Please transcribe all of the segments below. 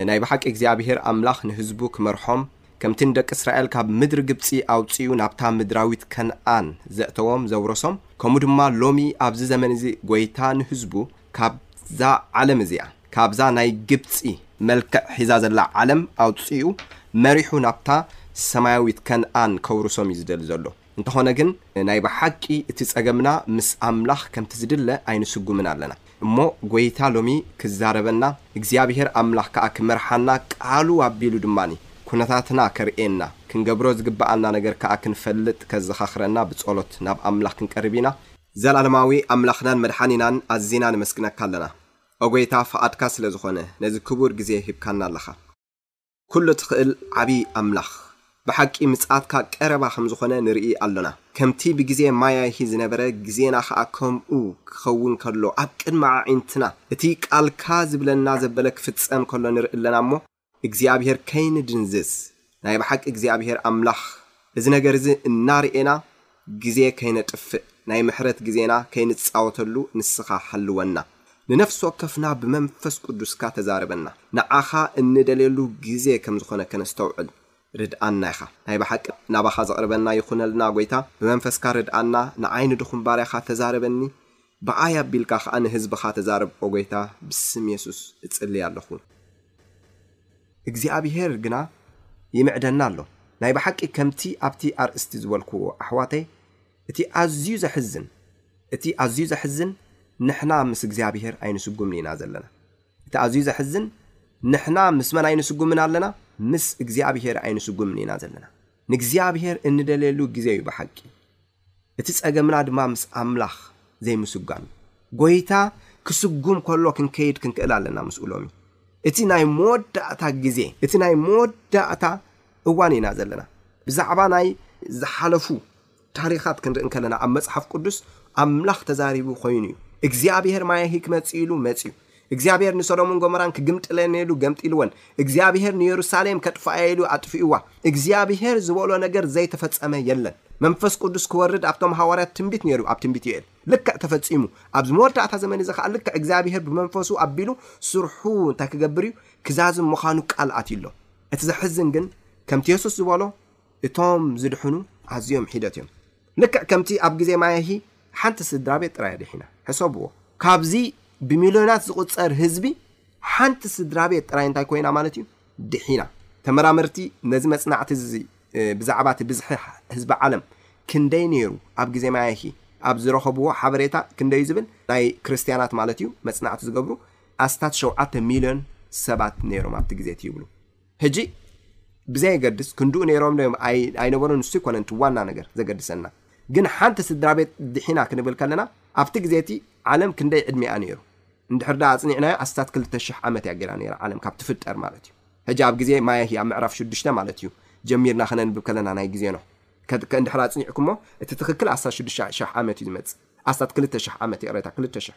ንናይ ብሓቂ እግዚኣብሄር ኣምላኽ ንህዝቡ ክመርሖም፣ ከምቲ ንደቂ እስራኤል ካብ ምድሪ ግብጺ ኣውጺኡ ናብታ ምድራዊት ከንኣን ዘእተዎም ዘውረሶም፣ ከምኡ ድማ ሎሚ ኣብዚ ዘመን እዚ ጎይታ ንህዝቡ ካብዛ ዓለም እዚኣ፣ ካብዛ ናይ ግብጺ፣ መልክዕ ሒዛ ዘላ ዓለም ኣውጺኡ መሪሑ ናብታ ሰማያዊት ከንኣን ከውርሶም እዩ ዝደሊ ዘሎ። እንተኾነ ግን ናይ ብሓቂ እቲ ጸገምና ምስ ኣምላኽ ከምቲ ዝድለ ኣይንስጉምን ኣለና እሞ ጎይታ ሎሚ ክዛረበና እግዚኣብሄር ኣምላኽ ከኣ ክመርሓና ቃሉ ኣቢሉ ድማ ኩነታትና ከርእየና ክንገብሮ ዝግብኣና ነገር ከኣ ክንፈልጥ ከዘኻኽረና ብጸሎት ናብ ኣምላኽ ክንቀርብ ኢና ዘልኣለማዊ ኣምላኽናን መድሓኒናን ኣዚና ነመስግነካ ኣለና ኦጎይታ ፍቓድካ ስለዝኾነ ነዚ ክቡር ግዜ ሂብካና ኣለኻ። ኩሉ ትኽእል ዓቢ ኣምላኽ፣ ብሓቂ ምጽኣትካ ቀረባ ከም ዝኾነ ንርኢ ኣሎና። ከምቲ ብግዜ ማያሂ ዝነበረ፣ ግዜና ኸኣ ከምኡ ኪኸውን ከሎ፣ ኣብ ቅድሚ ኣዒንትና እቲ ቓልካ ዚብለና ዘበለ ኪፍጸም ከሎ ንርኢ ኣለና እሞ፣ እግዚኣብሄር ከይንድንዝዝ፣ ናይ ብሓቂ እግዚኣብሄር ኣምላኽ እዚ ነገር እዚ እናርኤና፣ ግዜ ከይነጥፍእ ናይ ምሕረት ግዜና ከይንጻወተሉ ንስኻ ሓልወና ንነፍሲ ወከፍና ብመንፈስ ቅዱስካ ተዛረበና ንዓኻ እንደልየሉ ግዜ ከም ዝኾነ ከነስተውዕል ርድኣና ኢኻ ናይ ብሓቂ ናባኻ ዘቕርበና ይኹነልና ጎይታ ብመንፈስካ ርድኣና ንዓይ ንድኹም ባርያኻ ተዛረበኒ ብዓይ ኣቢልካ ከኣ ንህዝብኻ ተዛረብ ኦጎይታ ብስም የሱስ እጽልይ ኣለኹ። እግዚኣብሄር ግና ይምዕደና ኣሎ። ናይ ብሓቂ ከምቲ ኣብቲ ኣርእስቲ ዝበልክዎ ኣሕዋተይ እቲ ኣዝዩ ዘሕዝን እቲ ኣዝዩ ዘሕዝን ንሕና ምስ እግዚኣብሄር ኣይንስጉምን ኢና ዘለና እቲ ኣዝዩ ዘሕዝን ንሕና ምስ መን ኣይንስጉምን ኣለና ምስ እግዚኣብሄር ኣይንስጉምን ኢና ዘለና ንእግዚኣብሄር እንደልየሉ ግዜ እዩ ብሓቂ እቲ ጸገምና ድማ ምስ ኣምላኽ ዘይምስጓም እዩ። ጎይታ ክስጉም ከሎ ክንከይድ ክንክእል ኣለና ምስኡ ሎሚ እቲ ናይ መወዳእታ ግዜ እቲ ናይ መወዳእታ እዋን ኢና ዘለና። ብዛዕባ ናይ ዝሓለፉ ታሪኻት ክንርኢ እንከለና ኣብ መጽሓፍ ቅዱስ ኣምላኽ ተዛሪቡ ኮይኑ እዩ። እግዚኣብሄር ማያሂ ክመጽእ ኢሉ መጽዩ። እግዚኣብሄር ንሶዶምን ጎሞራን ክግምጥለን ኢሉ ገምጢልወን እግዚኣብሄር ንየሩሳሌም ከጥፍኣ'የ ኢሉ ኣጥፊእዋ እግዚኣብሄር ዝበሎ ነገር ዘይተፈጸመ የለን መንፈስ ቅዱስ ክወርድ ኣብቶም ሃዋርያት ትንቢት ኔሩ ኣብ ትንቢት ዮኤል ልክዕ ተፈጺሙ ኣብዚ መወዳእታ ዘመን እዚ ከኣ ልክዕ እግዚኣብሄር ብመንፈሱ ኣቢሉ ስርሑ እንታይ ክገብር እዩ ክዛዝም ምዃኑ ቃል ኣትዩ ኣሎ እቲ ዘሕዝን ግን ከምቲ የሱስ ዝበሎ እቶም ዝድሕኑ ኣዝዮም ሒደት እዮም ልክዕ ከምቲ ኣብ ግዜ ማያሂ ሓንቲ ስድራቤት ጥራይ ኣድሒና። ሕሰብዎ! ካብዚ ብሚልዮናት ዝቑጸር ህዝቢ ሓንቲ ስድራቤት ጥራይ እንታይ ኮይና ማለት እዩ? ድሒና። ተመራመርቲ ነዚ መጽናዕቲ እዚ ብዛዕባ እቲ ብዝሒ ህዝቢ ዓለም ክንደይ ነይሩ ኣብ ግዜ ማያሂ ኣብ ዝረኸብዎ ሓበሬታ ክንደይ እዩ ዝብል ናይ ክርስትያናት ማለት እዩ መጽናዕቲ ዝገብሩ ኣስታት ሸውዓተ ሚልዮን ሰባት ነይሮም ኣብቲ ግዜ እቲ ይብሉ። ሕጂ ብዘየገድስ ክንድኡ ነይሮም ዶ እዮም ኣይነበሩን ንሱ ኣይኮነን እቲ ዋና ነገር ዘገድሰና ግን ሓንቲ ስድራ ቤት ድሒና ክንብል ከለና ኣብቲ ግዜ እቲ ዓለም ክንደይ ዕድሜኣ ነይሩ እንድሕር ዳ ኣጽኒዕናዮ ኣስታት ክልተ ሽሕ ዓመት እያ ገይራ ነይራ ዓለም ካብ ትፍጠር ማለት እዩ ሕጂ ኣብ ግዜ ማያሂ ኣብ ምዕራፍ ሽዱሽተ ማለት እዩ ጀሚርና ከነንብብ ከለና ናይ ግዜ ኖህ ከእንድሕር ኣጽኒዕኩሞ እቲ ትኽክል ኣስታት ሽዱሽተ ሽሕ ዓመት እዩ ዝመጽእ ኣስታት ክልተ ሽሕ ዓመት ይቕሬታ ክልተ ሽሕ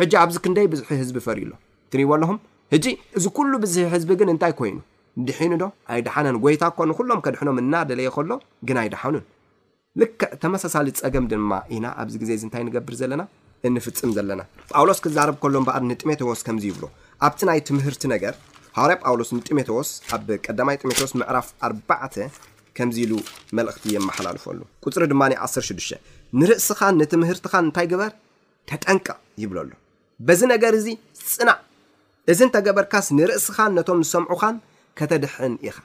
ሕጂ ኣብዚ ክንደይ ብዝሒ ህዝቢ ፈርዩ ኣሎ ትሪእዎ ኣለኹም። ህጂ እዚ ኩሉ ብዝሒ ህዝቢ ግን እንታይ ኮይኑ ድሒኑ ዶ ኣይደሓነን? ጎይታ እኮ ንኹሎም ከድሕኖም እናደለየ ከሎ ግን ኣይደሓኑን። ልክዕ ተመሳሳሊ ጸገም ድማ ኢና ኣብዚ ግዜ እዚ እንታይ ንገብር ዘለና እንፍጽም ዘለና። ጳውሎስ ክዛረብ ከሎ እምበኣር ንጢሞቴዎስ ከምዚ ይብሎ ኣብቲ ናይ ትምህርቲ ነገር ሃዋርያ ጳውሎስ ንጢሞቴዎስ ኣብ ቀዳማይ ጢሞቴዎስ ምዕራፍ ኣርባዕተ ከምዚ ኢሉ መልእኽቲ የመሓላልፈሉ ቁጽሪ ድማ ዓሰርተ ሽዱሽተ ንርእስኻን ንትምህርትኻን እንታይ ግበር ተጠንቀቕ ይብሎ ኣሎ። በዚ ነገር እዚ ጽናዕ፣ እዚ እንተ ገበርካስ ንርእስኻን ነቶም ዝሰምዑኻን ከተድሕን ኢኻ።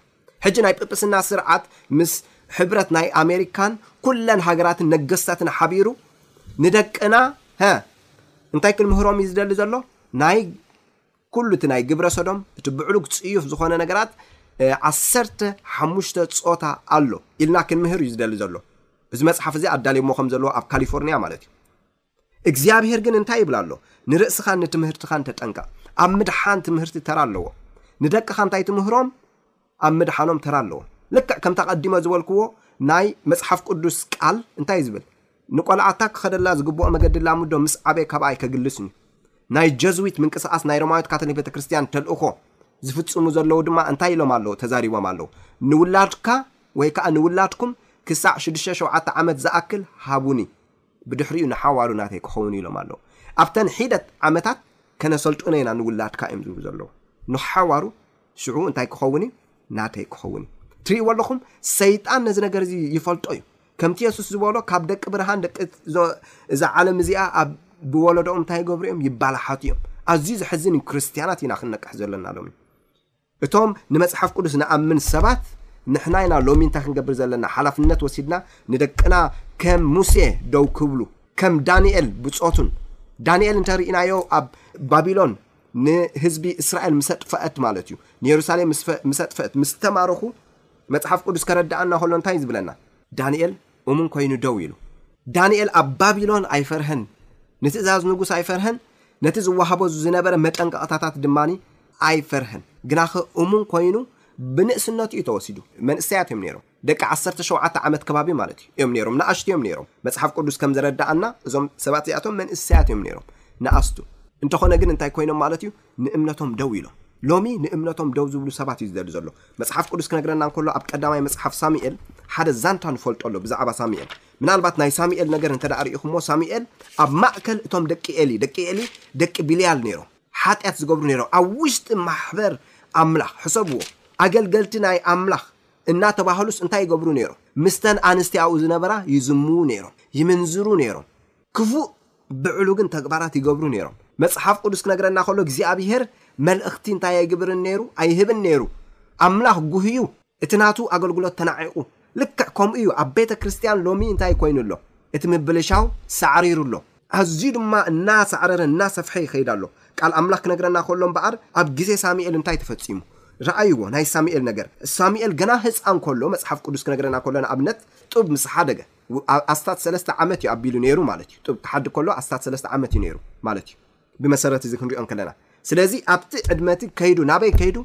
ሕጂ ናይ ጵጵስና ስርዓት ምስ ሕብረት ናይ ኣሜሪካን ኩለን ሃገራትን ነገስታትን ሓቢሩ ንደቅና፣ ሀ፣ እንታይ ክንምህሮም እዩ ዝደሊ ዘሎ? ናይ ኩሉ እቲ ናይ ግብረ ሶዶም እቲ ብዕሉግ ጽዩፍ ዝኾነ ነገራት ዓሰርተ ሓሙሽተ ጾታ ኣሎ ኢልና ክንምህር እዩ ዝደሊ ዘሎ እዚ መጽሓፍ እዚ ኣዳልዮሞ ከም ዘለዎ ኣብ ካሊፎርኒያ ማለት እዩ እግዚኣብሄር ግን እንታይ ይብል ኣሎ ንርእስኻን ንትምህርትኻን ተጠንቀቕ ኣብ ምድሓን ትምህርቲ ተራ ኣለዎ ንደቅኻ እንታይ ትምህሮም ኣብ ምድሓኖም ተራ ኣለዎም። ልክዕ ከምቲ ኣቐዲመ ዝበልክዎ ናይ መጽሓፍ ቅዱስ ቃል እንታይ እዩ ዝብል? ንቈልዓ እታ ክኸደላ ዝግብኦ መገዲ ላምዶ ምስ ዓበየ ካብኣ ኣይከግልስን'ዩ። ናይ ጀዝዊት ምንቅስቓስ ናይ ሮማዊት ካቶሊክ ቤተ ክርስትያን ተልእኾ ዝፍጽሙ ዘለዉ ድማ እንታይ ኢሎም ኣለዉ ተዛሪቦም ኣለዉ ንውላድካ ወይ ከኣ ንውላድኩም ክሳዕ ሽዱሽተ ሸውዓተ ዓመት ዝኣክል ሃቡኒ ብድሕሪኡ ንሓዋሩ ናተይ ክኸውኑ ኢሎም ኣለዉ። ኣብተን ሒደት ዓመታት ከነሰልጥኖ ኢና ንውላድካ እዮም ዝብሉ ዘለዉ ንሓዋሩ ሽዑ እንታይ ክኸውን እዩ? ናተይ ክኸውን እዩ። ትርእይዎ ኣለኹም፣ ሰይጣን ነዚ ነገር እዚ ይፈልጦ እዩ። ከምቲ የሱስ ዝበሎ ካብ ደቂ ብርሃን ደቂ እዛ ዓለም እዚኣ ኣብ ብወለዶኦም እንታይ ይገብሩ እዮም? ይባላሓቱ እዮም። ኣዝዩ ዘሕዝን እዩ። ክርስትያናት ኢና ክንነቅሕ ዘለና ሎሚ። እቶም ንመጽሓፍ ቅዱስ ንኣምን ሰባት ንሕና ኢና ሎሚ እንታይ ክንገብር ዘለና ሓላፍነት ወሲድና ንደቅና ከም ሙሴ ደው ክብሉ ከም ዳንኤል ብጾቱን ዳንኤል እንተርኢናዮ ኣብ ባቢሎን ንህዝቢ እስራኤል ምስ ኣጥፈኣት ማለት እዩ ንየሩሳሌም ምስ ፈ- ምስ ኣጥፈኣት ምስ ተማረኹ መጽሓፍ ቅዱስ ከረድኣና ከሎ እንታይ እዩ ዝብለና ዳንኤል እሙን ኮይኑ ደው ኢሉ ዳንኤል ኣብ ባቢሎን ኣይፈርሀን ንትእዛዝ ንጉስ ኣይፈርሀን ነቲ ዝወሃቦ ዝነበረ መጠንቀቕታታት ድማ ኣይፈርሀን ግናኸ እሙን ኮይኑ ብንእስነቱ እዩ ተወሲዱ መንእሰያት እዮም ነይሮም ደቂ ዓሰርተ ሸውዓተ ዓመት ከባቢ ማለት እዩ፣ እዮም ነይሮም፣ ንኣሽቱ እዮም ነይሮም፣ መጽሓፍ ቅዱስ ከም ዘረድኣና እዞም ሰባት እዚኣቶም መንእሰያት እዮም ነይሮም፣ ንኣስቱ። እንተኾነ ግን እንታይ ኮይኖም ማለት እዩ፣ ንእምነቶም ደው ኢሎም። ሎሚ ንእምነቶም ደው ዝብሉ ሰባት እዩ ዝደሊ ዘሎ። መጽሓፍ ቅዱስ ክነግረና እንከሎ ኣብ ቀዳማይ መጽሓፍ ሳሙኤል ሓደ ዛንታ ንፈልጦ ኣሎ ብዛዕባ ሳሙኤል። ምናልባት ናይ ሳሙኤል ነገር እንተ ደኣ ርኢኹምዎ ሳሙኤል ኣብ ማእከል እቶም ደቂ ኤሊ ደቂ ኤሊ ደቂ ቢልያል ነይሮም። ሓጢኣት ዝገብሩ ነይሮም ኣብ ውሽጢ ማሕበር ኣምላኽ ሕሰብዎ ኣገልገልቲ ናይ ኣምላኽ እናተባህሉስ እንታይ ይገብሩ ነይሮም? ምስተን ኣንስቲ ኣብኡ ዝነበራ ይዝምዉ ነይሮም፣ ይምንዝሩ ነይሮም፣ ክፉእ ብዕሉግን ተግባራት ይገብሩ ነይሮም። መጽሓፍ ቅዱስ ክነግረና ከሎ እግዚኣብሄር መልእኽቲ እንታይ ኣይግብርን ነይሩ? ኣይህብን ነይሩ። ኣምላኽ ጕህዩ፣ እቲ ናቱ ኣገልግሎት ተናዒቑ። ልክዕ ከምኡ እዩ ኣብ ቤተ ክርስቲያን ሎሚ እንታይ ኰይኑ ኣሎ? እቲ ምብልሻው ሳዕሪሩ ኣሎ። ኣዝዩ ድማ እናሳዕረረ እናሰፍሐ ይኸይድ ኣሎ። ቃል ኣምላኽ ክነግረና ከሎ እምበኣር ኣብ ግዜ ሳሙኤል እንታይ ተፈጺሙ? ርኣይዎ ናይ ሳሙኤል ነገር። ሳሙኤል ገና ህጻን ከሎ መጽሓፍ ቅዱስ ክነግረና ከሎ ንኣብነት ጡብ ምስ ሓደገ ኣስታት ሰለስተ ዓመት እዩ ኣቢሉ ነይሩ ማለት እዩ። ጡብ ክሓድግ ከሎ ኣስታት ሰለስተ ዓመት እዩ ነይሩ ማለት እዩ ብመሰረት እዚ ክንሪኦ እንከለና። ስለዚ ኣብቲ ዕድመ እቲ ከይዱ ናበይ ከይዱ?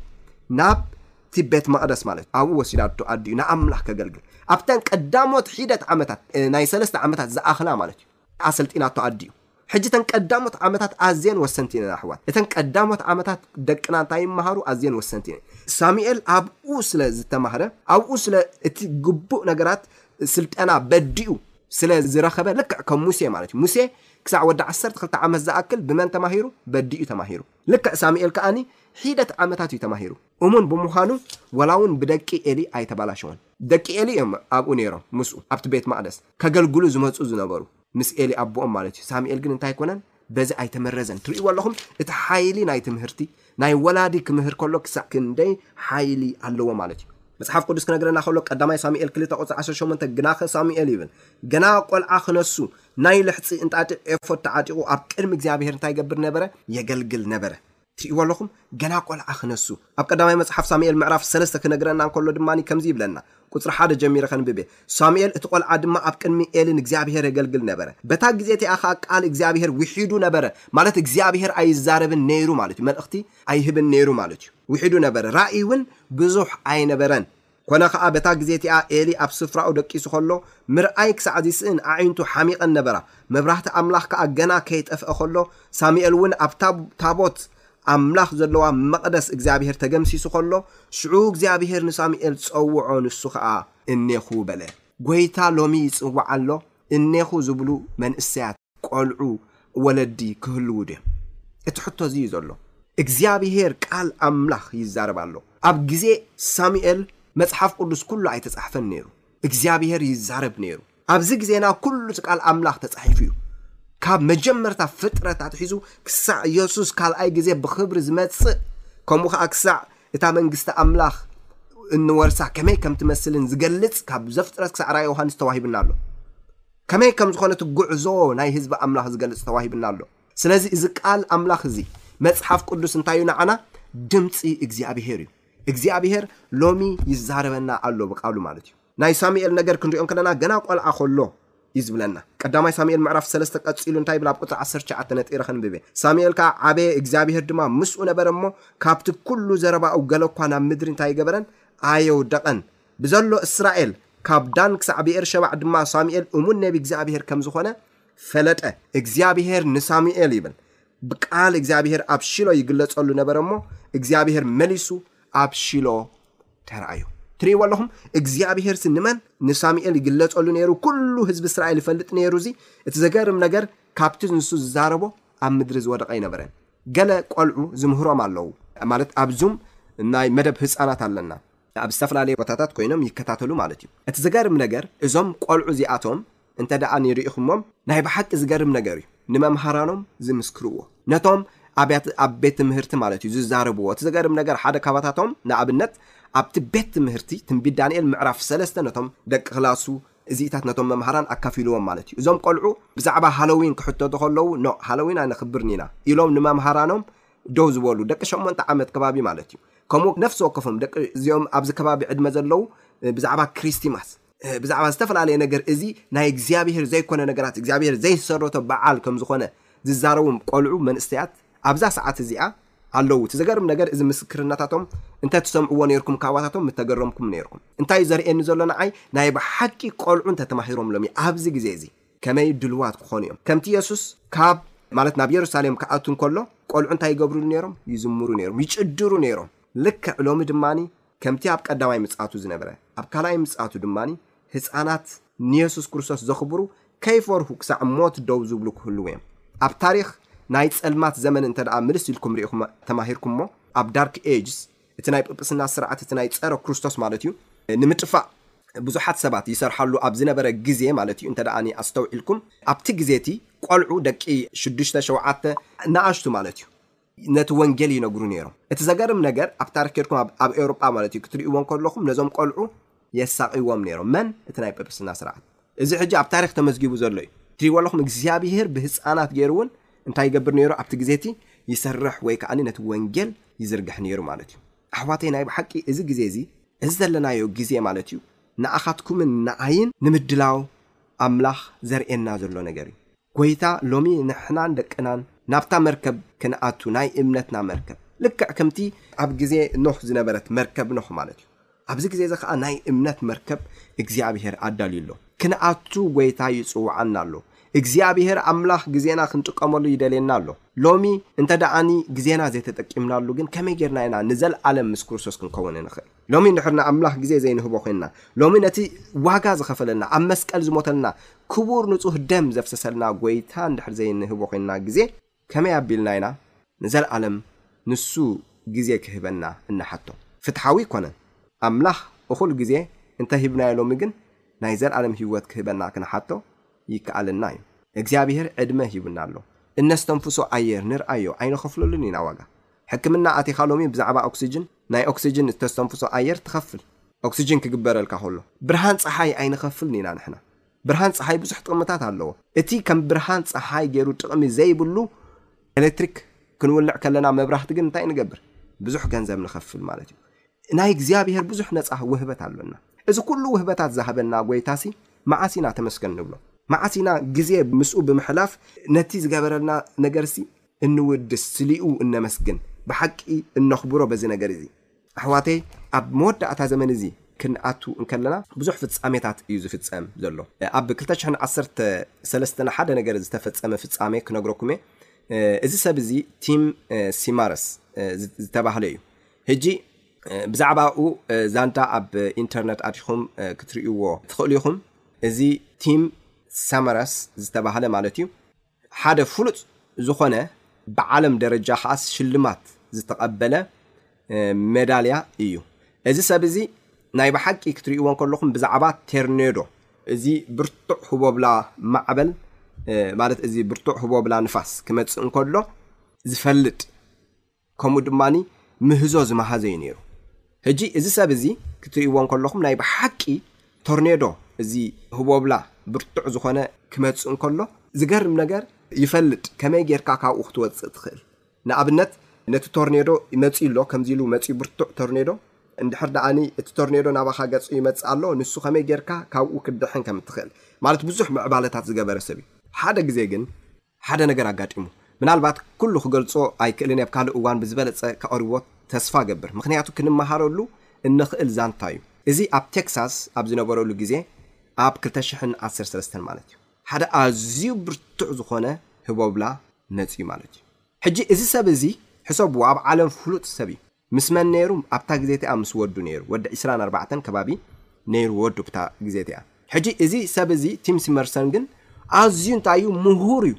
ናብቲ ቤት መቕደስ ማለት እዩ። ኣብኡ ወሲዳቶ ኣዲኡ ንኣምላኽ ከገልግል ኣብተን ቀዳሞት ሒደት ዓመታት ናይ ሰለስተ ዓመታት ዝኣኽላ ማለት እዩ። ኣሰልጢናቶ ኣዲኡ ሕጂ እተን ቀዳሞት ዓመታት ኣዝየን ወሰንቲ እየን ኣሕዋት እተን ቀዳሞት ዓመታት ደቅና እንታይ ይመሃሩ ኣዝየን ወሰንቲ እየን ሳሙኤል ኣብኡ ስለ ዝተማህረ ኣብኡ ስለ እቲ ግቡእ ነገራት ስልጠና በዲኡ ስለ ዝረኸበ ልክዕ ከም ሙሴ ማለት እዩ ሙሴ ክሳዕ ወዲ ዓሰርተ ክልተ ዓመት ዝኣክል ብመን ተማሂሩ በዲኡ ተማሂሩ ልክዕ ሳሙኤል ከኣኒ ሒደት ዓመታት እዩ ተማሂሩ እሙን ብምዃኑ ወላ እውን ብደቂ ኤሊ ኣይተባላሸወን ደቂ ኤሊ እዮም ኣብኡ ነይሮም ምስኡ ኣብቲ ቤት መቕደስ ከገልግሉ ዝመጹ ዝነበሩ ምስ ኤሊ ኣቦኦም ማለት እዩ ሳሙኤል ግን እንታይ ኮነን በዚ ኣይተመረዘን ትርእይዎ ኣለኹም እቲ ሓይሊ ናይ ትምህርቲ ናይ ወላዲ ክምህር ከሎ ክሳዕ ክንደይ ሓይሊ ኣለዎ ማለት እዩ መጽሓፍ ቅዱስ ክነግረና ከሎ ቀዳማይ ሳሙኤል ክልተ ቁጽሪ 18 ግናኸ ሳሙኤል ይብል ገና ቆልዓ ክነሱ ናይ ልሕጺ እንጣጢዕ ኤፎድ ተዓጢቑ ኣብ ቅድሚ እግዚኣብሔር እንታይ ይገብር ነበረ የገልግል ነበረ ትሪእዎ ኣለኹም ገና ቆልዓ ክነሱ። ኣብ ቀዳማይ መጽሓፍ ሳሙኤል ምዕራፍ ሰለስተ ክነግረና እንከሎ ድማ ከምዚ ይብለና፣ ቁጽሪ ሓደ ጀሚረ ከንብብ እየ፣ ሳሙኤል እቲ ቆልዓ ድማ ኣብ ቅድሚ ኤሊ ንእግዚኣብሄር የገልግል ነበረ፣ በታ ግዜ እቲኣ ኸኣ ቃል እግዚኣብሄር ዊሒዱ ነበረ፣ ማለት እግዚኣብሄር ኣይዛረብን ነይሩ ማለት እዩ፣ መልእኽቲ ኣይህብን ነይሩ ማለት እዩ፣ ዊሒዱ ነበረ፣ ራእይውን ብዙሕ ኣይነበረን ኰነ ኸኣ፣ በታ ግዜ እቲኣ ኤሊ ኣብ ስፍራኡ ደቂሱ ኸሎ፣ ምርኣይ ክሳዕ ዚስእን ኣዒንቱ ሓሚቘን ነበራ። መብራህቲ ኣምላኽ ከኣ ገና ከይጠፍአ ኸሎ፣ ሳሙኤል እውን ኣብታ ታቦት ኣምላኽ ዘለዋ መቕደስ እግዚኣብሄር ተገምሲሱ ኸሎ፣ ሽዑ እግዚኣብሄር ንሳሙኤል ጸውዖ፣ ንሱ ኸኣ፣ እኔኹ በለ። ጐይታ ሎሚ ይጽውዕ ኣሎ። እኔኹ ዝብሉ መንእሰያት፣ ቆልዑ፣ ወለዲ ክህልዉ ድዮም? እቲ ሕቶ እዚ እዩ ዘሎ። እግዚኣብሄር ቃል ኣምላኽ ይዛረብ ኣሎ። ኣብ ግዜ ሳሙኤል መጽሓፍ ቅዱስ ኩሉ ኣይተጻሕፈን ነይሩ። እግዚኣብሄር ይዛረብ ነይሩ። ኣብዚ ግዜና ኩሉ እቲ ቃል ኣምላኽ ተጻሒፉ እዩ። ካብ መጀመርታ ፍጥረት ኣትሒዙ ክሳዕ የሱስ ካልኣይ ግዜ ብኽብሪ ዝመጽእ ከምኡ ከኣ ክሳዕ እታ መንግስቲ ኣምላኽ እንወርሳ ከመይ ከም ትመስልን ዝገልጽ ካብ ዘፍጥረት ክሳዕ ራእይ ዮሃንስ ተዋሂብና ኣሎ። ከመይ ከም ዝኾነት ጉዕዞ ናይ ህዝቢ ኣምላኽ ዝገልጽ ተዋሂብና ኣሎ። ስለዚ እዚ ቃል ኣምላኽ እዚ መጽሓፍ ቅዱስ እንታይ እዩ ንዓና? ድምጺ እግዚኣብሄር እዩ። እግዚኣብሄር ሎሚ ይዛረበና ኣሎ ብቃሉ ማለት እዩ። ናይ ሳሙኤል ነገር ክንሪኦ እንከለና ገና ቆልዓ ከሎ እዩ ዝብለና። ቀዳማይ ሳሙኤል ምዕራፍ ሰለስተ ቀጺሉ እንታይ ይብል ኣብ ቁጽሪ ዓሰርተ ትሽዓተ ነጢረ ከንብብ እየ። ሳሙኤል ከኣ ዓበየ እግዚኣብሄር ድማ ምስኡ ነበረ እሞ ካብቲ ኩሉ ዘረባኡ ገለ እኳ ናብ ምድሪ እንታይ ኣይገበረን ኣየውደቐን። ብዘሎ እስራኤል ካብ ዳን ክሳዕ ብኤርሸባዕ ድማ ሳሙኤል እሙን ነቢ እግዚኣብሄር ከም ዝኾነ ፈለጠ። እግዚኣብሄር ንሳሙኤል ይብል ብቃል እግዚኣብሄር ኣብ ሺሎ ይግለጸሉ ነበረ እሞ እግዚኣብሄር መሊሱ ኣብ ሺሎ ተራእዩ። ትርእይዎ ኣለኹም፣ እግዚኣብሄርሲ ንመን? ንሳሙኤል ይግለጸሉ ነይሩ፣ ኩሉ ህዝቢ እስራኤል ይፈልጥ ነይሩ እዚ። እቲ ዘገርም ነገር ካብቲ ንሱ ዝዛረቦ ኣብ ምድሪ ዝወደቐ ኣይነበረን። ገለ ቆልዑ ዝምህሮም ኣለዉ፣ ማለት ኣብ ዙም ናይ መደብ ህጻናት ኣለና፣ ኣብ ዝተፈላለየ ቦታታት ኮይኖም ይከታተሉ ማለት እዩ፣ እቲ ዘገርም ነገር እዞም ቆልዑ እዚኣቶም እንተደኣ ንርኢኹሞም ናይ ብሓቂ ዝገርም ነገር እዩ ንመምሃራኖም ዝምስክርዎ ነቶም ኣብያተ ኣብ ቤት ትምህርቲ ማለት እዩ ዝዛረብዎ እቲ ዘገርም ነገር ሓደ ካባታቶም ንኣብነት ኣብቲ ቤት ትምህርቲ ትንቢት ዳንኤል ምዕራፍ ሰለስተ ነቶም ደቂ ክላሱ እዚኢታት ነቶም መምሃራን ኣካፊልዎም ማለት እዩ እዞም ቆልዑ ብዛዕባ ሃሎዊን ክሕተቱ ከለዉ ኖ ሃሎዊን ኣይነኽብርን ኢና ኢሎም ንመምሃራኖም ደው ዝበሉ ደቂ ሸሞንተ ዓመት ከባቢ ማለት እዩ ከምኡ ነፍሲ ወከፎም ደቂ እዚኦም ኣብዚ ከባቢ ዕድመ ዘለዉ ብዛዕባ ክሪስቲማስ ብዛዕባ ዝተፈላለየ ነገር እዚ ናይ እግዚኣብሄር ዘይኮነ ነገራት እግዚኣብሄር ዘይሰረቶ በዓል ከም ዝኾነ ዝዛረቡም ቆልዑ መንእሰያት ኣብዛ ሰዓት እዚኣ ኣለዉ እቲ ዘገርም ነገር እዚ ምስክርነታቶም እንተትሰምዕዎ ነርኩም ካባታቶም ምተገረምኩም ነርኩም እንታይ ዘርእየኒ ዘሎ ንዓይ ናይ ብሓቂ ቆልዑ እንተተማሂሮምሎም እዩ ኣብዚ ግዜ እዚ ከመይ ድልዋት ክኾኑ እዮም ከምቲ የሱስ ካብ ማለት ናብ የሩሳሌም ክኣቱ እንከሎ ቆልዑ እንታይ ይገብርሉ ነይሮም ይዝምሩ ነይሮም ይጭድሩ ነይሮም ልክዕ ሎሚ ድማኒ ከምቲ ኣብ ቀዳማይ ምጽኣቱ ዝነበረ፣ ኣብ ካልኣይ ምጽኣቱ ድማ ህጻናት ንየሱስ ክርስቶስ ዘኽብሩ ከይፈርሁ ክሳዕ ሞት ደው ዝብሉ ክህልዉ እዮም። ኣብ ታሪኽ ናይ ጸልማት ዘመን እንተድኣ ምልስ ኢልኩም ርኢኹም ተማሂርኩም'ሞ፣ ኣብ ዳርክ ኤጅስ፣ እቲ ናይ ጵጵስና ስርዓት እቲ ናይ ጸረ ክርስቶስ ማለት እዩ፣ ንምጥፋእ ብዙሓት ሰባት ይሰርሓሉ ኣብ ዝነበረ ግዜ ማለት እዩ፣ እንተድኣ ኣስተውዒልኩም ኣብቲ ግዜ እቲ ቆልዑ ደቂ ሽዱሽተ ሸውዓተ ንኣሽቱ ማለት እዩ፣ ነቲ ወንጌል ይነግሩ ነይሮም። እቲ ዘገርም ነገር ኣብ ታሪኽ ኬድኩም ኣብ ኣብ ኤውሮጳ ማለት እዩ ክትርእይዎ እንከለኹም ነዞም ቆልዑ የሳቕይዎም ነይሮም። መን? እቲ ናይ ጵጵስና ስርዓት። እዚ ሕጂ ኣብ ታሪኽ ተመዝጊቡ ዘሎ እዩ። ትሪእዎ ኣለኹም እግዚኣብሄር ብህጻናት ገይሩ እውን እንታይ ይገብር ነይሩ ኣብቲ ግዜ እቲ ይሰርሕ ወይ ከኣ ነቲ ወንጌል ይዝርግሕ ነይሩ ማለት እዩ። ኣሕዋተይ ናይ ብሓቂ እዚ ግዜ እዚ እዚ ዘለናዮ ግዜ ማለት እዩ ንኣኻትኩምን ንዓይን ንምድላው ኣምላኽ ዘርእየና ዘሎ ነገር እዩ። ጐይታ ሎሚ ንሕናን ደቅናን ናብታ መርከብ ክንኣቱ ናይ እምነትና መርከብ ልክዕ ከምቲ ኣብ ግዜ ኖህ ዝነበረት መርከብ ኖህ ማለት እዩ ኣብዚ ግዜ እዚ ከኣ ናይ እምነት መርከብ እግዚኣብሄር ኣዳልዩ ኣሎ ክንኣቱ ጐይታ ይጽውዓና ኣሎ እግዚኣብሄር ኣምላኽ ግዜና ክንጥቀመሉ ይደልየና ኣሎ ሎሚ እንተ ደኣኒ ግዜና ዘይተጠቂምናሉ ግን ከመይ ጌርና ኢና ንዘልኣለም ምስ ክርስቶስ ክንከውን እንኽእል ሎሚ እንድሕር ንኣምላኽ ግዜ ዘይንህቦ ዄንና፣ ሎሚ ነቲ ዋጋ ዝኸፈለልና፣ ኣብ መስቀል ዝሞተልና፣ ክቡር ንጹህ ደም ዘፍሰሰልና ጐይታ እንድሕር ዘይንህቦ ዄንና ግዜ፣ ከመይ ኣቢልና ኢና ንዘለኣለም ንሱ ግዜ ክህበና እንሓቶ? ፍትሓዊ ኣይኰነን። ኣምላኽ እኹል ግዜ እንተ ሂብናዮ ሎሚ ግን ናይ ዘለኣለም ህይወት ክህበና ክንሓቶ ይከኣለና እዩ እግዚኣብሔር ዕድመ ሂቡና ኣሎ እነስተንፍሶ ኣየር ንርኣዮ ኣይንኸፍለሉን ኢና ዋጋ ሕክምና ኣቲኻ ሎሚ ብዛዕባ ኦክስጅን ናይ ኦክስጅን እተስተንፍሶ ኣየር ትኸፍል ኦክስጅን ክግበረልካ ከሎ ብርሃን ፀሓይ ኣይንኸፍልን ኢና ንሕና ብርሃን ፀሓይ ብዙሕ ጥቕምታት ኣለዎ እቲ ከም ብርሃን ፀሓይ ገይሩ ጥቕሚ ዘይብሉ ኤሌክትሪክ ክንውልዕ ከለና መብራህቲ ግን እንታይ ንገብር ብዙሕ ገንዘብ ንኸፍል ማለት እዩ ናይ እግዚኣብሔር ብዙሕ ነጻ ውህበት ኣሎና። እዚ ኩሉ ውህበታት ዝሃበና ጎይታሲ መዓስ ኢና ተመስገን ንብሎ? መዓስ ኢና ግዜ ምስኡ ብምሕላፍ ነቲ ዝገበረልና ነገርሲ እንውድስ፣ ስሊኡ እነመስግን፣ ብሓቂ እነኽብሮ በዚ ነገር እዚ? ኣሕዋተይ ኣብ መወዳእታ ዘመን እዚ ክንኣቱ እንከለና ብዙሕ ፍጻሜታት እዩ ዝፍጸም ዘሎ። ኣብ ክልተ ሽሕን ዓሰርተ ሰለስተን ሓደ ነገር ዝተፈጸመ ፍጻሜ ክነግረኩም እየ። እዚ ሰብ እዚ ቲም ሲማረስ ዝተባህለ እዩ። ህጂ ብዛዕባኡ ዛንታ ኣብ ኢንተርነት ኣቲኹም ክትርእይዎ ትኽእሉ ኢኹም። እዚ ቲም ሰመረስ ዝተባህለ ማለት እዩ ሓደ ፍሉጥ ዝኾነ ብዓለም ደረጃ ከዓስ ሽልማት ዝተቐበለ ሜዳልያ እዩ። እዚ ሰብ እዚ ናይ ብሓቂ ክትርእይዎ እንከለኹም ብዛዕባ ቴርኔዶ እዚ ብርቱዕ ህቦብላ ማዕበል ማለት እዚ ብርቱዕ ህቦብላ ንፋስ ክመጽእ እንከሎ ዝፈልጥ ከምኡ ድማ ምህዞ ዝመሃዘ እዩ ነይሩ። ሕጂ እዚ ሰብ እዚ ክትርእይዎ እንከለኹም ናይ ብሓቂ ቶርኔዶ እዚ ህቦብላ ብርቱዕ ዝኾነ ክመጽእ እንከሎ ዝገርም ነገር ይፈልጥ ከመይ ጌርካ ካብኡ ክትወጽእ ትኽእል ንኣብነት ነቲ ቶርኔዶ መጽዩ ኣሎ ከምዚ ኢሉ መጽዩ ብርቱዕ ቶርኔዶ እንድሕር ደኣ እቲ ቶርኔዶ ናባኻ ገጹ ይመጽእ ኣሎ ንሱ ከመይ ጌርካ ካብኡ ክትድሕን ከም እትኽእል ማለት ብዙሕ ምዕባለታት ዝገበረ ሰብ እዩ ሓደ ግዜ ግን ሓደ ነገር ኣጋጢሙ ምናልባት ኩሉ ክገልጾ ኣይክእልን ኣብ ካልእ እዋን ብዝበለጸ ከቕርቦ ተስፋ እገብር ምኽንያቱ ክንመሃረሉ እንኽእል ዛንታ እዩ እዚ ኣብ ቴክሳስ ኣብ ዝነበረሉ ግዜ ኣብ ክልተ ሽሕን ዓሰርተ ሰለስተን ማለት እዩ ሓደ ኣዝዩ ብርቱዕ ዝኾነ ህቦብላ መጽዩ ማለት እዩ ሕጂ እዚ ሰብ እዚ ሕሰብዎ ኣብ ዓለም ፍሉጥ ሰብ እዩ ምስ መን ነይሩ ኣብታ ግዜ እቲኣ ምስ ወዱ ነይሩ ወዲ ዕስራን ኣርባዕተን ከባቢ ነይሩ ወዱ ኣብታ ግዜ እቲኣ ሕጂ እዚ ሰብ እዚ ቲም ሲመርሰን ግን ኣዝዩ እንታይ እዩ ምሁር እዩ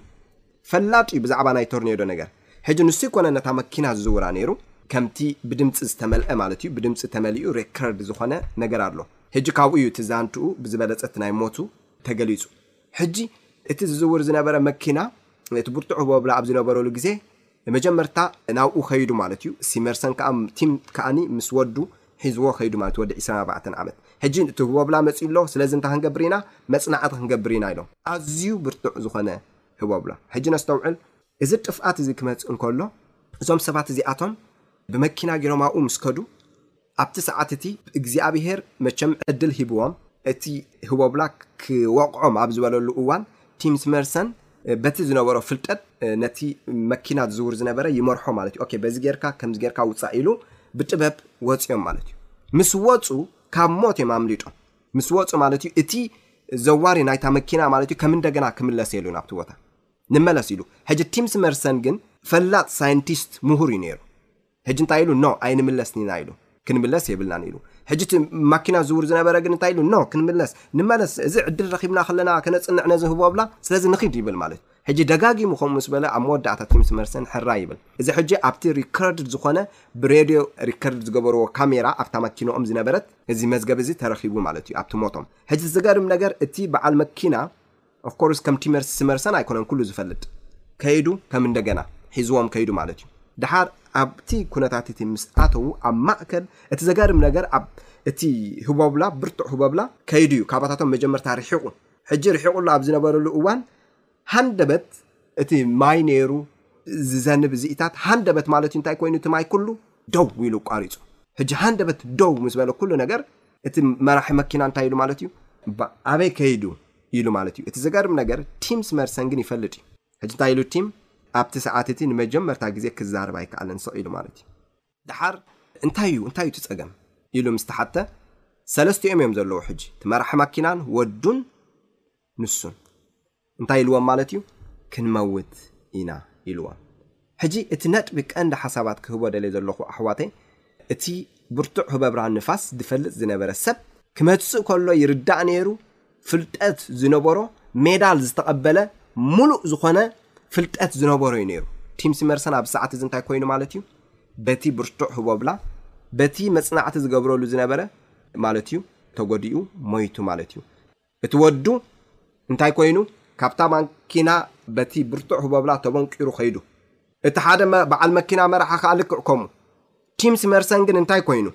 ፈላጥ እዩ ብዛዕባ ናይ ቶርኔዶ ነገር ሕጂ ንሱ ይኮነ ነታ መኪና ዝዝውራ ነይሩ ከምቲ ብድምጺ ዝተመልአ ማለት እዩ ብድምጺ ተመሊኡ ሬከርድ ዝኾነ ነገር ኣሎ ሕጂ ካብኡ እዩ እቲ ዛንትኡ ብዝበለጸት ናይ ሞቱ ተገሊጹ ሕጂ እቲ ዝዝውር ዝነበረ መኪና እቲ ብርቱዕ ህቦብላ ኣብ ዝነበረሉ ግዜ ንመጀመርታ ናብኡ ከይዱ ማለት እዩ ሲመርሰን ከኣ ቲም ከኣኒ ምስ ወዱ ሒዝዎ ከይዱ ማለት ወዲ ዕስራን ኣርባዕተን ዓመት ሕጂ እቲ ህቦብላ መጺኡ ኣሎ ስለዚ እንታይ ክንገብር ኢና መጽናዕቲ ክንገብር ኢና ኢሎም ኣዝዩ ብርቱዕ ዝኾነ ህቦብላ ሕጂ ነስተውዕል እዚ ጥፍኣት እዚ ክመጽእ እንከሎ እዞም ሰባት እዚኣቶም ብመኪና ጌሮም ኣብኡ ምስ ከዱ ኣብቲ ሰዓት እቲ እግዚኣብሄር መቸም ዕድል ሂብዎም እቲ ህቦብላ ክወቕዖም ኣብ ዝበለሉ እዋን ቲምስመርሰን በቲ ዝነበሮ ፍልጠት ነቲ መኪና ዝዝውር ዝነበረ ይመርሖ ማለት እዩ ኦኬ በዚ ጌርካ ከምዚ ጌርካ ውፃእ ኢሉ ብጥበብ ወፂኦም ማለት እዩ ምስ ወፁ ካብ ሞት እዮም ኣምሊጦም ምስ ወፁ ማለት እዩ እቲ ዘዋሪ ናይታ መኪና ማለት እዩ ከም እንደገና ክምለስ ኢሉ ናብቲ ቦታ ንመለስ ኢሉ ሕጂ ቲምስመርሰን ግን ፈላጥ ሳይንቲስት ምሁር እዩ ነይሩ ሕጂ እንታይ ኢሉ ኖ ኣይንምለስን ኢና ኢሉ ክንምለስ የብልናን ኢሉ ሕጂ እቲ ማኪና ዝውር ዝነበረ ግን እንታይ ኢሉ ኖ ክንምለስ ንመለስ እዚ ዕድል ረኺብና ከለና ከነጽንዕ ነዚ ህቦ ብላ ስለዚ ንኺድ ይብል ማለት እዩ ሕጂ ደጋጊሙ ከምኡ ምስ በለ ኣብ መወዳእታ እቲ ምስ መርሰን ሕራ ይብል እዚ ሕጂ ኣብቲ ሪከርድ ዝኾነ ብሬድዮ ሪከርድ ዝገበርዎ ካሜራ ኣብታ መኪንኦም ዝነበረት እዚ መዝገብ እዚ ተረኺቡ ማለት እዩ ኣብቲ ሞቶም ሕጂ ዝገርም ነገር እቲ በዓል መኪና ኦፍ ኮርስ ከም ቲም ሲመርሰን ኣይኮነን ኩሉ ዝፈልጥ ከይዱ ከም እንደገና ሒዝዎም ከይዱ ማለት እዩ ድሓር ኣብቲ ኩነታት እቲ ምስ ኣተዉ ኣብ ማእከል እቲ ዘገርም ነገር ኣብ እቲ ህቦብላ ብርቱዕ ህቦብላ ከይዱ እዩ ካባታቶም መጀመርታ ርሒቑ ሕጂ ርሒቑሉ ኣብ ዝነበረሉ እዋን ሃንደበት እቲ ማይ ነይሩ ዝዘንብ ዝኢታት ሃንደበት ማለት እዩ እንታይ ኮይኑ እቲ ማይ ኩሉ ደው ኢሉ ቋሪፁ ሕጂ ሃንደበት ደው ምስ በለ ኩሉ ነገር እቲ መራሒ መኪና እንታይ ኢሉ ማለት እዩ ኣበይ ከይዱ ኢሉ ማለት እዩ። እቲ ዘገርም ነገር ቲም ስመርሰን ግን ይፈልጥ እዩ። ሕጂ እንታይ ኢሉ ቲም ኣብቲ ሰዓት እቲ ንመጀመርታ ግዜ ክዛረብ ኣይከኣለን ስቕ ኢሉ ማለት እዩ። ደሓር እንታይ እዩ እንታይ እዩ እቲ ጸገም ኢሉ ምስ ተሓተ ሰለስቲኦም እዮም ዘለዉ ሕጂ እቲ መራሒ ማኪናን ወዱን ንሱን እንታይ ኢልዎም ማለት እዩ ክንመውት ኢና ኢልዎም ሕጂ እቲ ነጥቢ ቀንዲ ሓሳባት ክህቦ ደልየ ዘለኹ ኣሕዋተይ እቲ ብርቱዕ ህበብርሃን ንፋስ ዝፈልጥ ዝነበረ ሰብ ክመጽእ ከሎ ይርዳእ ነይሩ ፍልጠት ዝነበሮ ሜዳል ዝተቐበለ ሙሉእ ዝኾነ ፍልጠት ዝነበሮ እዩ ነይሩ ቲም ሲመርሰን ኣብዚ ሰዓት እዚ እንታይ ኮይኑ ማለት እዩ በቲ ብርቱዕ ህቦብላ በቲ መጽናዕቲ ዝገብረሉ ዝነበረ ማለት እዩ ተጎዲኡ ሞይቱ ማለት እዩ እቲ ወዱ እንታይ ኮይኑ ካብታ ማኪና በቲ ብርቱዕ ህቦብላ ተቦንቂሩ ከይዱ። እቲ ሓደ በዓል መኪና መራሒ ከኣ ልክዕ ከምኡ። ቲም ስመርሰን ግን እንታይ ኮይኑ?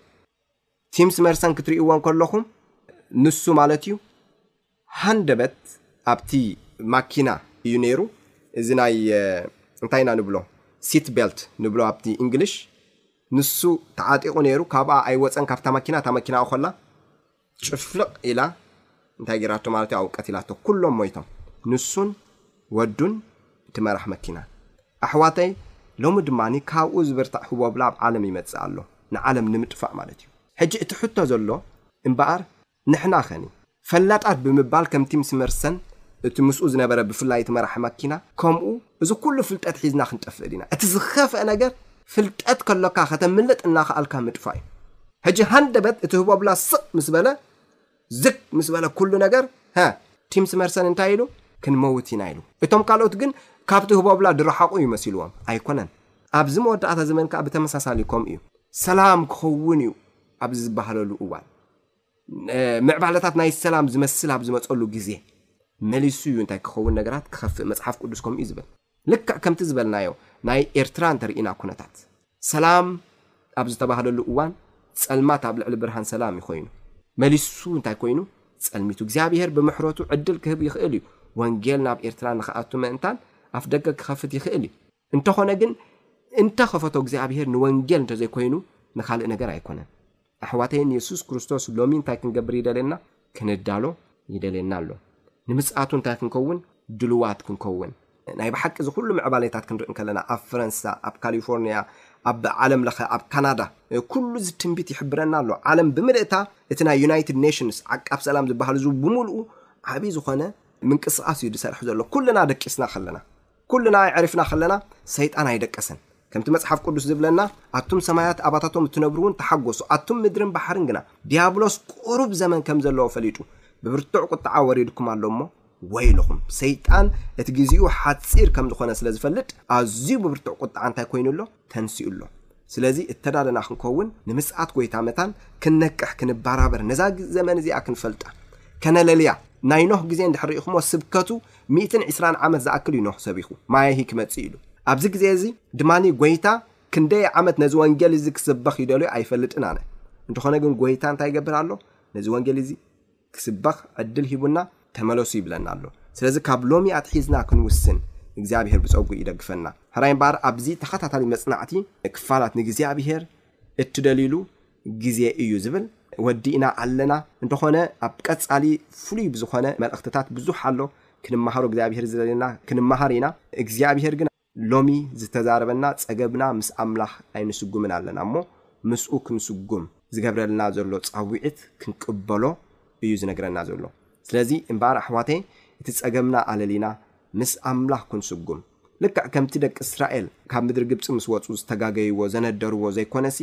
ቲም ስመርሰን ክትርእይዎ እንከለኹም ንሱ ማለት እዩ ሃንደበት ኣብቲ ማኪና እዩ ነይሩ እዚ ናይ እንታይ ኢና ንብሎ ሲት ቤልት ንብሎ ኣብቲ እንግሊሽ ንሱ ተዓጢቑ ነይሩ ካብኣ ኣይወፀን ካብታ መኪና እታ መኪና ኮላ ጭፍልቕ ኢላ እንታይ ጌራቶ ማለት እዩ ኣብኡ ቀቲላቶ ኩሎም ሞይቶም ንሱን ወዱን እቲ መራሕ መኪና ኣሕዋተይ ሎሚ ድማ ካብኡ ዝብርታዕ ህቦብላ ኣብ ዓለም ይመጽእ ኣሎ ንዓለም ንምጥፋእ ማለት እዩ ሕጂ እቲ ሕቶ ዘሎ እምበኣር ንሕና ከኒ ፈላጣት ብምባል ከምቲ ምስ መርሰን እቲ ምስኡ ዝነበረ ብፍላይ እቲ መራሒ መኪና ከምኡ እዚ ኩሉ ፍልጠት ሒዝና ክንጠፍእ ዲና? እቲ ዝኸፍኣ ነገር ፍልጠት ከሎካ ከተምልጥ እናኸኣልካ ምጥፋእ እዩ። ሕጂ ሃንደበት እቲ ህቦብላ ስቕ ምስ በለ ዝግ ምስ በለ ኩሉ ነገር ሀ ቲም ስመርሰን እንታይ ኢሉ ክንመውት ኢና ኢሉ። እቶም ካልኦት ግን ካብቲ ህቦብላ ድረሓቑ እዩ መሲልዎም። ኣይኮነን። ኣብዚ መወዳእታ ዘመን ከኣ ብተመሳሳሊ ከምኡ እዩ። ሰላም ክኸውን እዩ ኣብዚ ዝበሃለሉ እዋን። ምዕባለታት ናይ ሰላም ዝመስል ኣብ ዝመፀሉ ግዜ መሊሱ እዩ እንታይ ክኸውን ነገራት ክኸፍእ መፅሓፍ ቅዱስ ከምኡ እዩ ዝብል ልክዕ ከምቲ ዝበልናዮ ናይ ኤርትራ እንተርኢና ኩነታት ሰላም ኣብ ዝተባህለሉ እዋን ጸልማት ኣብ ልዕሊ ብርሃን ሰላም እዩ ኮይኑ መሊሱ እንታይ ኮይኑ ጸልሚቱ እግዚኣብሔር ብምሕረቱ ዕድል ክህብ ይኽእል እዩ ወንጌል ናብ ኤርትራ ንክኣቱ ምእንታን ኣፍ ደገ ክኸፍት ይኽእል እዩ እንተኾነ ግን እንተ ኸፈቶ እግዚኣብሄር ንወንጌል እንተ ዘይኮይኑ ንኻልእ ነገር ኣይኮነን። ኣሕዋተይ ንየሱስ ክርስቶስ ሎሚ እንታይ ክንገብር ይደልየና? ክንዳሎ ይደልየና ኣሎ። ንምጽኣቱ እንታይ ክንከውን? ድልዋት ክንከውን። ናይ ብሓቂ እዚ ኩሉ ምዕባሌታት ክንርኢ እንከለና ኣብ ፈረንሳ ኣብ ካሊፎርኒያ ኣብ ዓለም ለኸ ኣብ ካናዳ ኩሉ እዚ ትንቢት ይሕብረና ኣሎ ዓለም ብምልእታ እቲ ናይ ዩናይትድ ኔሽንስ ዓቃብ ሰላም ዝበሃል እዚ ብምልኡ ዓብዪ ዝኾነ ምንቅስቃስ እዩ ዝሰርሕ ዘሎ ኩልና ደቂስና ከለና ኩልና ኣዕሪፍና ከለና ሰይጣን ኣይደቀሰን። ከምቲ መጽሓፍ ቅዱስ ዝብለና ኣቱም ሰማያት ኣባታቶም እትነብሩውን ተሓጎሱ ኣቱም ምድርን ባሕርን ግና ዲያብሎስ ቁሩብ ዘመን ከም ዘለዎ ፈሊጡ ብብርቱዕ ቁጥዓ ወሪድኩም ኣሎ እሞ ወይልኹም ሰይጣን እቲ ግዜኡ ሓጺር ከም ዝኾነ ስለ ዝፈልጥ ኣዝዩ ብብርቱዕ ቁጥዓ እንታይ ኮይኑ ኣሎ ተንሲኡ ኣሎ። ስለዚ እተዳለና ክንከውን፣ ንምጽኣት ጐይታ መታን ክንነቅሕ ክንበራበር፣ ነዛ ዘመን እዚኣ ክንፈልጣ፣ ከነለልያ። ናይ ኖህ ግዜ እንድሕር ርኢኹሞ፣ ስብከቱ ሚእትን ዒስራን ዓመት ዝኣክል እዩ ኖህ ሰቢኹ፣ ማያሂ ክመጽእ ኢሉ። ኣብዚ ግዜ እዚ ድማ ጐይታ ክንደይ ዓመት ነዚ ወንጌል እዚ ክስበኽ ይደልዮ ኣይፈልጥን ኣነ። እንተኾነ ግን ጐይታ እንታይ ይገብር ኣሎ? ነዚ ወንጌል እዚ። ክስበኽ ዕድል ሂቡና ተመለሱ ይብለና ኣሎ ስለዚ ካብ ሎሚ ኣትሒዝና ክንውስን እግዚኣብሄር ብጸጉኡ ይደግፈና ሕራይ እምበኣር ኣብዚ ተኸታታሊ መጽናዕቲ ክፋላት ንእግዚኣብሄር እትደልይሉ ግዜ እዩ ዝብል ወዲእና ኣለና እንተኾነ ኣብ ቀጻሊ ፍሉይ ብዝኾነ መልእኽትታት ብዙሕ ኣሎ ክንመሃሮ እግዚኣብሄር ዝደልየና ክንመሃር ኢና እግዚኣብሄር ግን ሎሚ ዝተዛረበና ጸገብና ምስ ኣምላኽ ኣይንስጉምን ኣለና እሞ ምስኡ ክንስጉም ዝገብረልና ዘሎ ጻዊዒት ክንቅበሎ እዩ ዝነግረና ዘሎ ስለዚ እምበኣር ኣሕዋተይ እቲ ጸገምና ኣለሊና ምስ ኣምላኽ ክንስጉም ልክዕ ከምቲ ደቂ እስራኤል ካብ ምድሪ ግብጺ ምስ ወጹ ዝተጋገይዎ ዘነደርዎ ዘይኮነሲ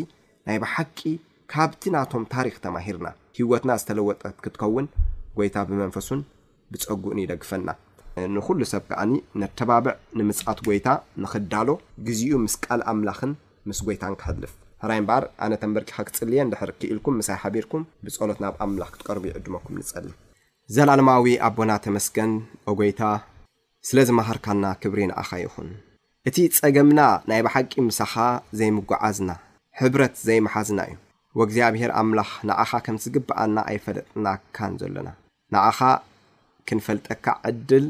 ናይ ብሓቂ ካብቲ ናቶም ታሪኽ ተማሂርና ህይወትና ዝተለወጠት ክትከውን ጎይታ ብመንፈሱን ብጸጉኡን ይደግፈና ንኹሉ ሰብ ከኣኒ ነተባብዕ ንምጽኣት ጎይታ ንኽዳሎ ግዚኡ ምስ ቃል ኣምላኽን ምስ ጎይታን ክሕልፍ ሕራይ እምበኣር ኣነ ተምበርኪኸ ክጽልየ እንድሕር ክኢልኩም ምሳይ ሓቢርኩም ብጸሎት ናብ ኣምላኽ ክትቀርቡ ይዕድመኩም ንጸሊ። ዘልኣለማዊ ኣቦና ተመስገን ኦጎይታ ስለ ዝመሃርካና ክብሪ ንኣኻ ይኹን እቲ ጸገምና ናይ ብሓቂ ምሳኻ ዘይምጉዓዝና ሕብረት ዘይምሓዝና እዩ ወእግዚኣብሄር ኣምላኽ ንዓኻ ከም ዝግብኣና ኣይፈለጥናካን ዘሎና ንዓኻ ክንፈልጠካ ዕድል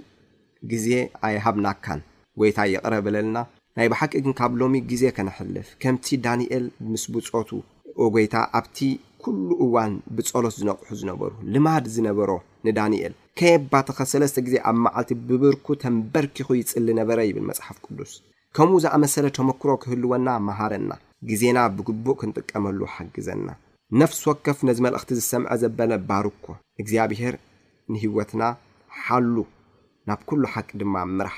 ግዜ ኣይሃብናካን ጎይታ ይቅረ በለልና ናይ ብሓቂ ግን ካብ ሎሚ ግዜ ከነሕልፍ ከምቲ ዳንኤል ምስ ብጾቱ ኦጎይታ ኣብቲ ኩሉ እዋን ብጸሎት ዝነቅሑ ዝነበሩ ልማድ ዝነበሮ ንዳንኤል ከየባተኸ ሰለስተ ግዜ ኣብ መዓልቲ ብብርኩ ተምበርኪኹ ይጽሊ ነበረ ይብል መጽሓፍ ቅዱስ። ከምኡ ዝኣመሰለ ተመክሮ ክህልወና መሃረና። ግዜና ብግቡእ ክንጥቀመሉ ሓግዘና። ነፍሲ ወከፍ ነዚ መልእኽቲ ዝሰምዐ ዘበለ ባርኮ። እግዚኣብሔር ንህይወትና ሓሉ፣ ናብ ኩሉ ሓቂ ድማ ምራሕ።